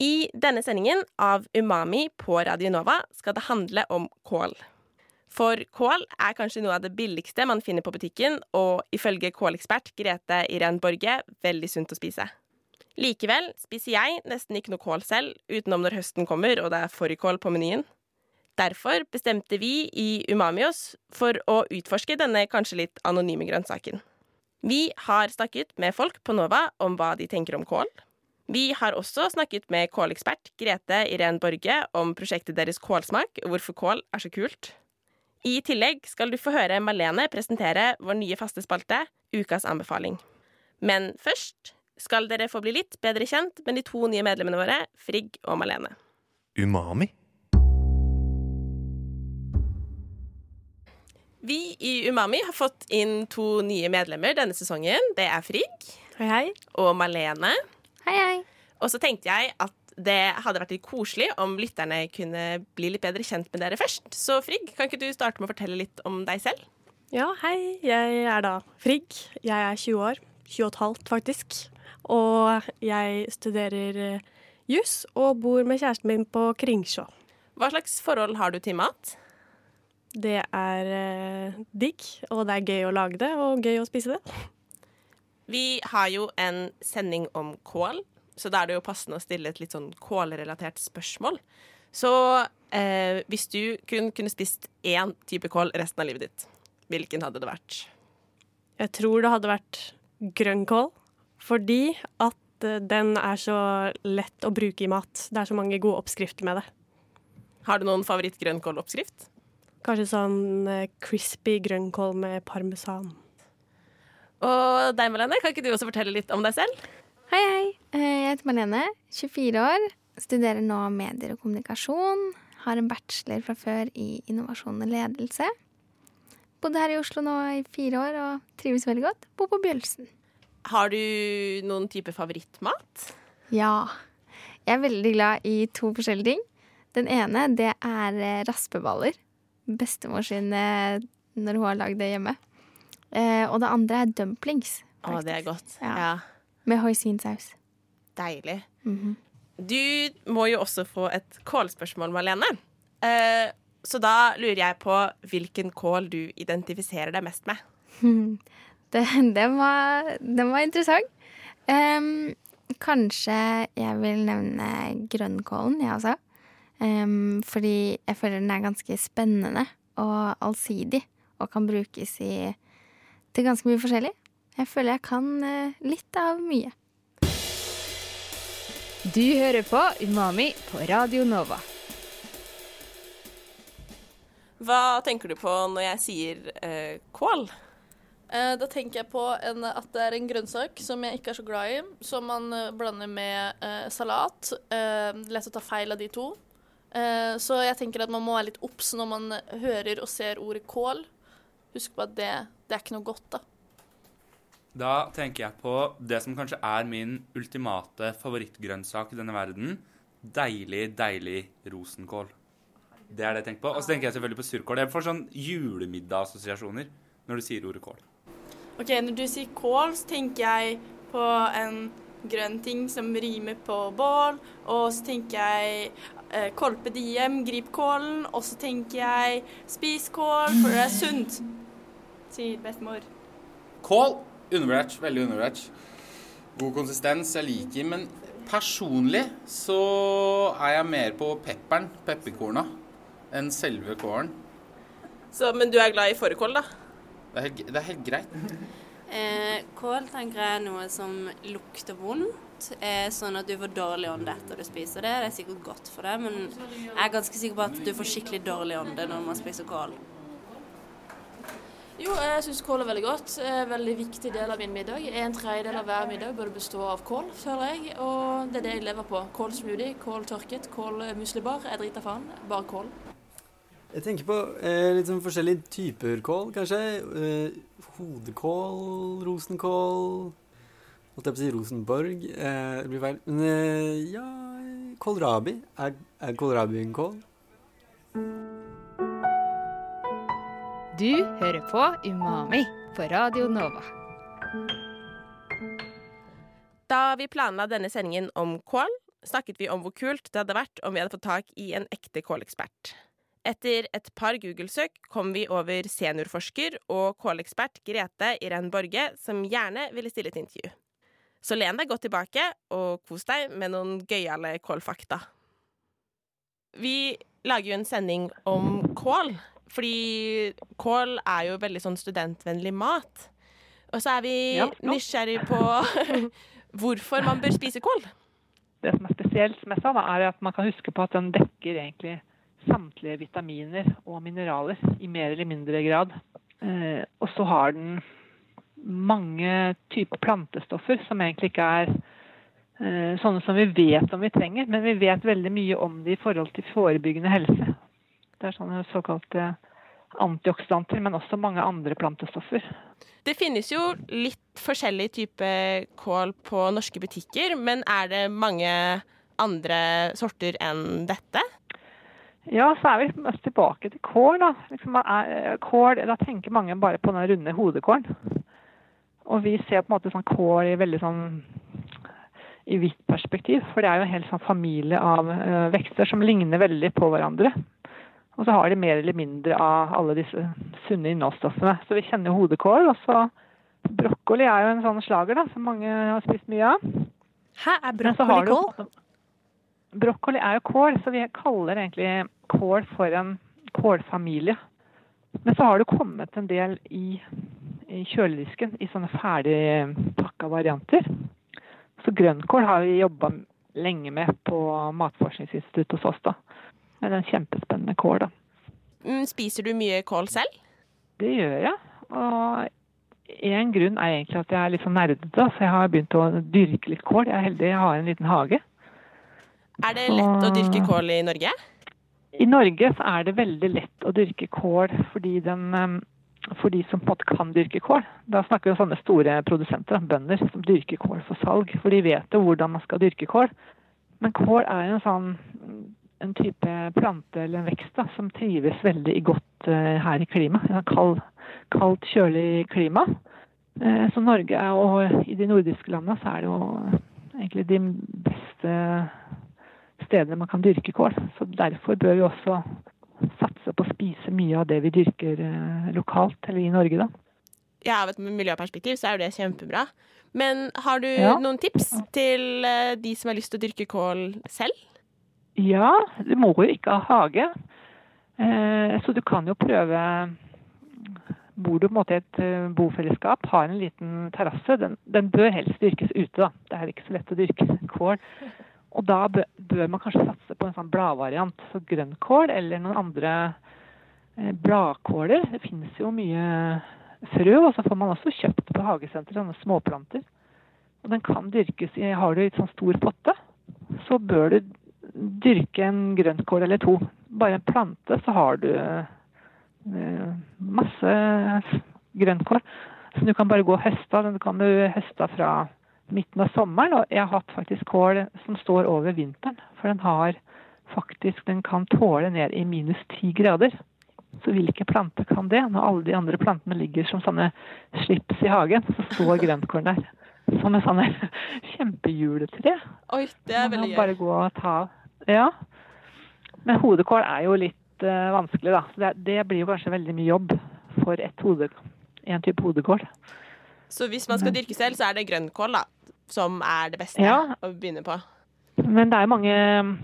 I denne sendingen av Umami på Radio Nova skal det handle om kål. For kål er kanskje noe av det billigste man finner på butikken, og ifølge kålekspert Grete Irén Borge veldig sunt å spise. Likevel spiser jeg nesten ikke noe kål selv, utenom når høsten kommer og det er fårikål på menyen. Derfor bestemte vi i Umami oss for å utforske denne kanskje litt anonyme grønnsaken. Vi har snakket med folk på Nova om hva de tenker om kål. Vi har også snakket med kålekspert Grete Irén Borge om prosjektet deres Kålsmak, og hvorfor kål er så kult. I tillegg skal du få høre Malene presentere vår nye faste spalte, Ukas anbefaling. Men først skal dere få bli litt bedre kjent med de to nye medlemmene våre, Frigg og Malene. Umami. Vi i Umami har fått inn to nye medlemmer denne sesongen. Det er Frigg Hei, hei. og Malene. Hei, hei. Og så tenkte jeg at det hadde vært litt koselig om lytterne kunne bli litt bedre kjent med dere først. Så Frigg, kan ikke du starte med å fortelle litt om deg selv? Ja, hei. Jeg er da Frigg. Jeg er 20 år. 20 og et halvt, faktisk. Og jeg studerer eh, juss og bor med kjæresten min på Kringsjå. Hva slags forhold har du til mat? Det er eh, digg, og det er gøy å lage det, og gøy å spise det. Vi har jo en sending om kål, så da er det jo passende å stille et litt sånn kålrelatert spørsmål. Så eh, hvis du kun kunne spist én type kål resten av livet ditt, hvilken hadde det vært? Jeg tror det hadde vært grønnkål, fordi at eh, den er så lett å bruke i mat. Det er så mange gode oppskrifter med det. Har du noen favoritt-grønnkåloppskrift? Kanskje sånn eh, crispy grønnkål med parmesan. Og deg, Malene, kan ikke du også fortelle litt om deg selv? Hei, hei. Eh, Jeg heter Marlene, 24 år. Studerer nå medier og kommunikasjon. Har en bachelor fra før i innovasjon og ledelse. Bodde her i Oslo nå i fire år og trives veldig godt. Bor på Bjølsen. Har du noen type favorittmat? Ja. Jeg er veldig glad i to forskjellige ting. Den ene, det er eh, raspeballer. Bestemor sin eh, når hun har lagd det hjemme. Eh, og det andre er dumplings. Å, det er godt. Ja. Ja. Med hoisinsaus. Deilig. Mhm. Du må jo også få et kålspørsmål, Malene. Eh, så da lurer jeg på hvilken kål du identifiserer deg mest med. Det, den, var, den var interessant. Um, kanskje jeg vil nevne grønnkålen, jeg også. Um, fordi jeg føler den er ganske spennende og allsidig. Og kan brukes i, til ganske mye forskjellig. Jeg føler jeg kan eh, litt av mye. Du hører på Umami på Radio Nova. Hva tenker du på når jeg sier eh, kål? Eh, Da tenker jeg på en, at det er en grønnsak som jeg ikke er så glad i, som man eh, blander med eh, salat. Eh, lett å ta feil av de to. Eh, så jeg tenker at man må være litt obs når man hører og ser ordet kål. Husk på at det, det er ikke noe godt, da. Da tenker jeg på det som kanskje er min ultimate favorittgrønnsak i denne verden. Deilig, deilig rosenkål. Det er det jeg tenker på. Og så tenker jeg selvfølgelig på surkål. Jeg får sånn julemiddagsassosiasjoner når du sier ordet kål. Ok, Når du sier kål, så tenker jeg på en grønn ting som rimer på bål. Og så tenker jeg eh, kolpe diem, grip kålen. Og så tenker jeg spis kål, for det er sunt, sier bestemor. Kål, undervurdert. Veldig undervurdert. God konsistens, jeg liker. Men personlig så er jeg mer på pepperen, pepperkorna, enn selve kålen. Så, men du er glad i fårikål, da? Det er helt, det er helt greit. Eh, kål tenker jeg er noe som lukter vondt, eh, sånn at du får dårlig ånde etter du spiser det. Det er sikkert godt for deg, men jeg er ganske sikker på at du får skikkelig dårlig ånde når man spiser kål. Jo, jeg syns kål er veldig godt. Er en veldig viktig del av min middag. En tredjedel av hver middag burde bestå av kål, føler jeg. Og det er det jeg lever på. Kål smoothie, kål tørket, kål muslibar. Jeg driter faen. Bare kål. Jeg tenker på eh, litt sånn forskjellige typer kål, kanskje. Eh, hodekål, rosenkål Holdt jeg på å si Rosenborg. Eh, det blir feil. Men eh, ja Kålrabi. Er, er kålrabi en kål? Du hører på Umami på Radio Nova. Da vi planla denne sendingen om kål, snakket vi om hvor kult det hadde vært om vi hadde fått tak i en ekte kålekspert. Etter et par Google-søk kom vi over seniorforsker og kålekspert Grete Irén Borge, som gjerne ville stille til intervju. Så len deg godt tilbake og kos deg med noen gøyale kålfakta. Vi lager jo en sending om kål, fordi kål er jo veldig sånn studentvennlig mat. Og så er vi Ja, nysgjerrig på hvorfor man bør spise kål. Det som er spesielt, som sa, da, er at man kan huske på at den dekker egentlig samtlige vitaminer og mineraler i mer eller mindre grad. Eh, og så har den mange typer plantestoffer som egentlig ikke er eh, sånne som vi vet om vi trenger, men vi vet veldig mye om det i forhold til forebyggende helse. Det er sånne såkalte antioksidanter, men også mange andre plantestoffer. Det finnes jo litt forskjellig type kål på norske butikker, men er det mange andre sorter enn dette? Ja, så er vi mest tilbake til kål. Da. Liksom, er, kål, da tenker mange bare på den runde hodekålen. Og vi ser på en måte sånn kål i veldig sånn i hvitt perspektiv. For det er jo en hel sånn familie av uh, vekster som ligner veldig på hverandre. Og så har de mer eller mindre av alle disse sunne innholdsstoffene. Så vi kjenner hodekål. Og så brokkoli er jo en sånn slager da, som mange har spist mye av. Hæ, er brokkoli du- kål? Brokkoli er jo kål, så vi kaller egentlig kål for en kålfamilie. Men så har det kommet en del i, i kjøledisken i sånne ferdigpakka varianter. Så grønnkål har vi jobba lenge med på Matforskningsinstituttet hos oss. da. Men en kjempespennende kål, da. Mm, Spiser du mye kål selv? Det gjør jeg. Og en grunn er egentlig at jeg er litt sånn nerdete, så jeg har begynt å dyrke litt kål. Jeg er heldig, jeg har en liten hage. Er det lett å dyrke kål i Norge? I Norge så er det veldig lett å dyrke kål fordi den, for de som på en måte kan dyrke kål. Da snakker vi om sånne store produsenter, bønder, som dyrker kål for salg. For de vet jo hvordan man skal dyrke kål. Men kål er en sånn en type plante eller en vekst da, som trives veldig godt eh, her i klimaet. Kald, kaldt, kjølig klima. Eh, så Norge er, og i de nordiske landene så er det jo egentlig de beste stedene man kan dyrke kål. Så derfor bør vi også satse på å spise mye av det vi dyrker eh, lokalt, eller i Norge, da. Ja, av et miljøperspektiv så er jo det kjempebra. Men har du Ja. noen tips til de som har lyst til å dyrke kål selv? Ja, du må jo ikke ha hage. Eh, så du kan jo prøve Bor du på en måte i et eh, bofellesskap, har en liten terrasse, den, den bør helst dyrkes ute. da. Det er ikke så lett å dyrke kål. Og da bør, man kanskje satse på en sånn bladvariant. Så grønnkål eller noen andre eh, bladkåler. Det finnes jo mye frø, og så får man også kjøpt på hagesenteret sånne småplanter. Og den kan dyrkes i Har du en sånn stor potte, så bør du dyrke en grønnkål eller to. Bare en plante, så har du eh, masse grønnkål som du kan bare gå og høste av. Den kan du høste av fra midten av sommeren. Og jeg har hatt faktisk kål som står over vinteren. For den har faktisk Den kan tåle ned i minus ti grader. Så hvilke plante kan det? Når alle de andre plantene ligger som sånne slips i hagen, så står grønnkålen der. Som en sånn kjempejuletre. Oi, det er veldig gøy. bare gå og ta av. Ja. Men hodekål er jo litt uh, vanskelig, da. Det, det blir jo kanskje veldig mye jobb for ett hode, en type hodekål. Så hvis man skal dyrke selv, så er det grønnkål da, som er det beste Ja. å begynne på. Men det er mange mm,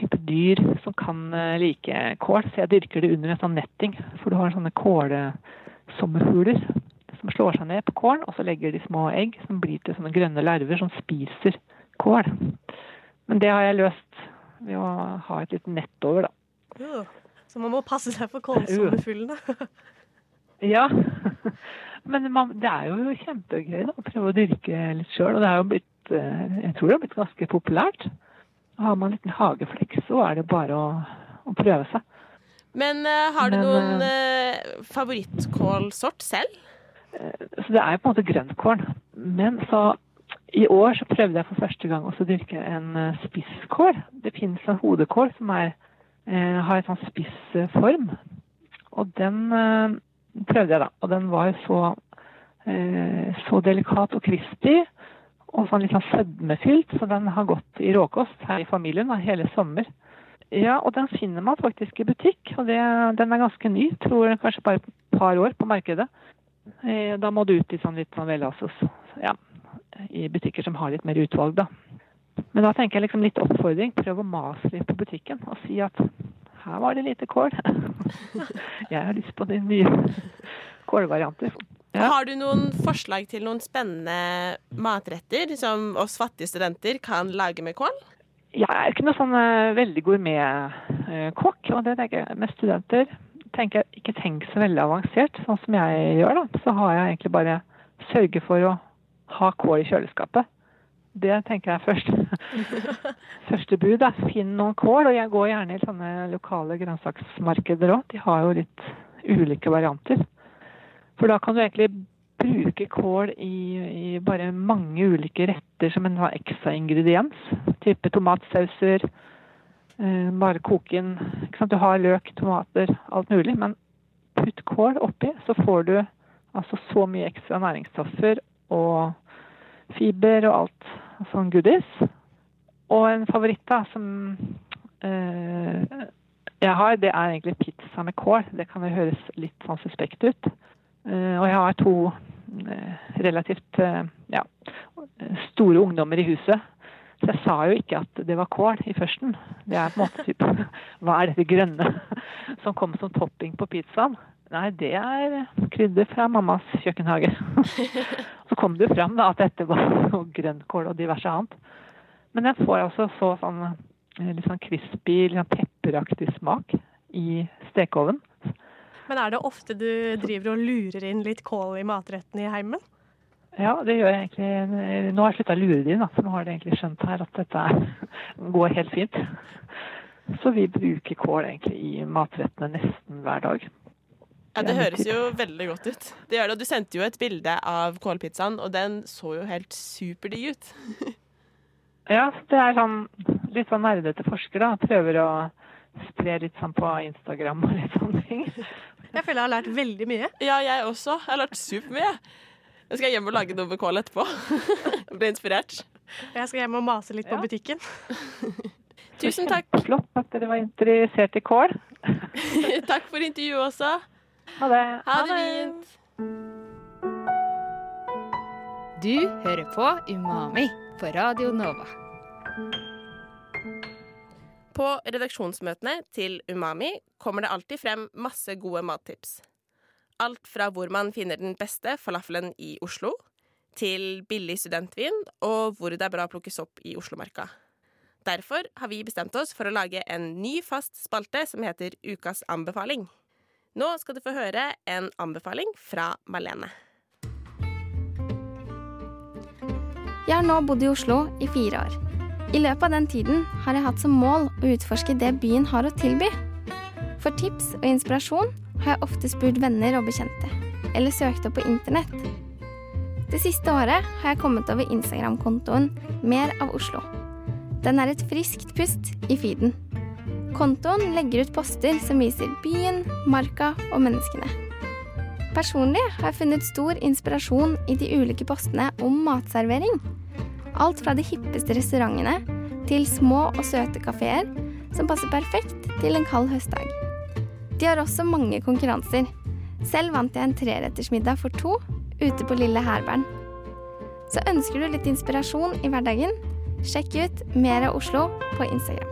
typer dyr som kan eh, like kål, så jeg dyrker det under en sånn netting. For du har sånne kålsommerfugler som slår seg ned på kålen, og så legger de små egg som blir til sånne grønne larver som spiser kål. Men det har jeg løst ved å ha et lite nett over, da. Jo, Så man må passe seg for kålsommerfuglene. Ja. Men man, det er jo kjempegøy da, å prøve å dyrke litt sjøl. Og det er jo blitt eh, Jeg tror det har blitt ganske populært. Har man en liten hageflekk, så er det bare å, å prøve seg. Men uh, har du Men, noen uh, favorittkålsort selv? Så det er jo på en måte grønnkål. Men så i år så prøvde jeg for første gang også å dyrke en eh, spisskål. Det finnes en hodekål som er, eh, har en sånn spiss form. Og den eh, prøvde jeg, da. Og den var så, så delikat og crispy. Og sånn litt sånn sødmefylt, så den har gått i råkost her i familien da, hele sommer. Ja, og den finner man faktisk i butikk, og det, den er ganske ny. Tror kanskje bare et par år på markedet. Da må du ut i sånn litt sånn Velassos, ja, i butikker som har litt mer utvalg, da. Men da tenker jeg liksom litt oppfordring. Prøv å mase litt på butikken og si at her var det lite kål. jeg har lyst på de nye kålvarianter. Har du noen forslag til noen spennende matretter som oss fattige studenter kan lage med kål? Jeg er ikke noe sånn eh, veldig gourmetkokk, og det tenker jeg med studenter tenker jeg ikke tenk så veldig avansert, sånn som jeg gjør. da. Så har jeg egentlig bare sørget for å ha kål i kjøleskapet. Det tenker jeg først. Første bud er finn noen kål, og jeg går gjerne i sånne lokale grønnsaksmarkeder òg. De har jo litt ulike varianter. For da kan du egentlig bruke kål i, i bare mange ulike retter som en sånn ekstra ingrediens. Type tomatsauser, eh, bare koke inn? Du har løk, tomater, alt mulig. Men putt kål oppi, så får du altså så mye ekstra næringsstoffer og fiber og alt sånn goodies. Og en favoritt da, som eh, jeg har, det er egentlig pizza med kål. Det kan jo høres litt sånn suspekt ut. Eh, og jeg har to eh, relativt eh, ja, store ungdommer i huset. Så jeg sa jo ikke at det var kål i førsten. Det er på en måte typ, Hva er dette grønne som kom som topping på pizzaen? Nei, det er krydder fra mammas kjøkkenhage. Så kom det jo fram da, at dette var grønnkål og diverse annet. Men jeg får altså så sånn litt sånn crispy, litt sånn pepperaktig smak i stekeovnen. Men er det ofte du driver og lurer inn litt kål i matrettene i heimen? Ja, det gjør jeg egentlig. Nå har jeg slutta å lure dem for nå har de egentlig skjønt her at dette går helt fint. Så vi bruker kål egentlig i matrettene nesten hver dag. Ja, Det høres jo veldig godt ut. Det gjør det, og Du sendte jo et bilde av kålpizzaen, og den så jo helt superdigg ut. Ja, det er sånn litt sånn nerdete forsker, da. Prøver å spre litt sånn på Instagram og litt sånne ting. Jeg føler jeg har lært veldig mye. Ja, jeg også. Jeg har lært supermye. Jeg skal hjem og lage noe med kål etterpå. Bli inspirert. Jeg skal hjem og mase litt på butikken. Tusen takk. Flott at dere var interessert i kål. takk for intervjuet også. Ha det. Ha det fint. Du hører på Umami på Radio Nova. På redaksjonsmøtene til Umami kommer det alltid frem masse gode mattips. Alt fra hvor man finner den beste falafelen i Oslo, til billig studentvin og hvor det er bra å plukkes opp i Oslomarka. Derfor har vi bestemt oss for å lage en ny fast spalte som heter Ukas anbefaling. Nå skal du få høre en anbefaling fra Malene. Jeg har nå bodd i Oslo i fire år. I løpet av den tiden har jeg hatt som mål å utforske det byen har å tilby. For tips og inspirasjon har jeg ofte spurt venner og bekjente, eller søkt opp på internett. Det siste året har jeg kommet over Instagram-kontoen Mer av Oslo. Den er et friskt pust i feeden. Kontoen legger ut poster som viser byen, marka og menneskene. Personlig har jeg funnet stor inspirasjon i de ulike postene om matservering. Alt fra de hippeste restaurantene til små og søte kafeer som passer perfekt til en kald høstdag. De har også mange konkurranser. Selv vant jeg en trerettersmiddag for to ute på Lille Hærbern. Så ønsker du litt inspirasjon i hverdagen, sjekk ut Mer av Oslo på Instagram.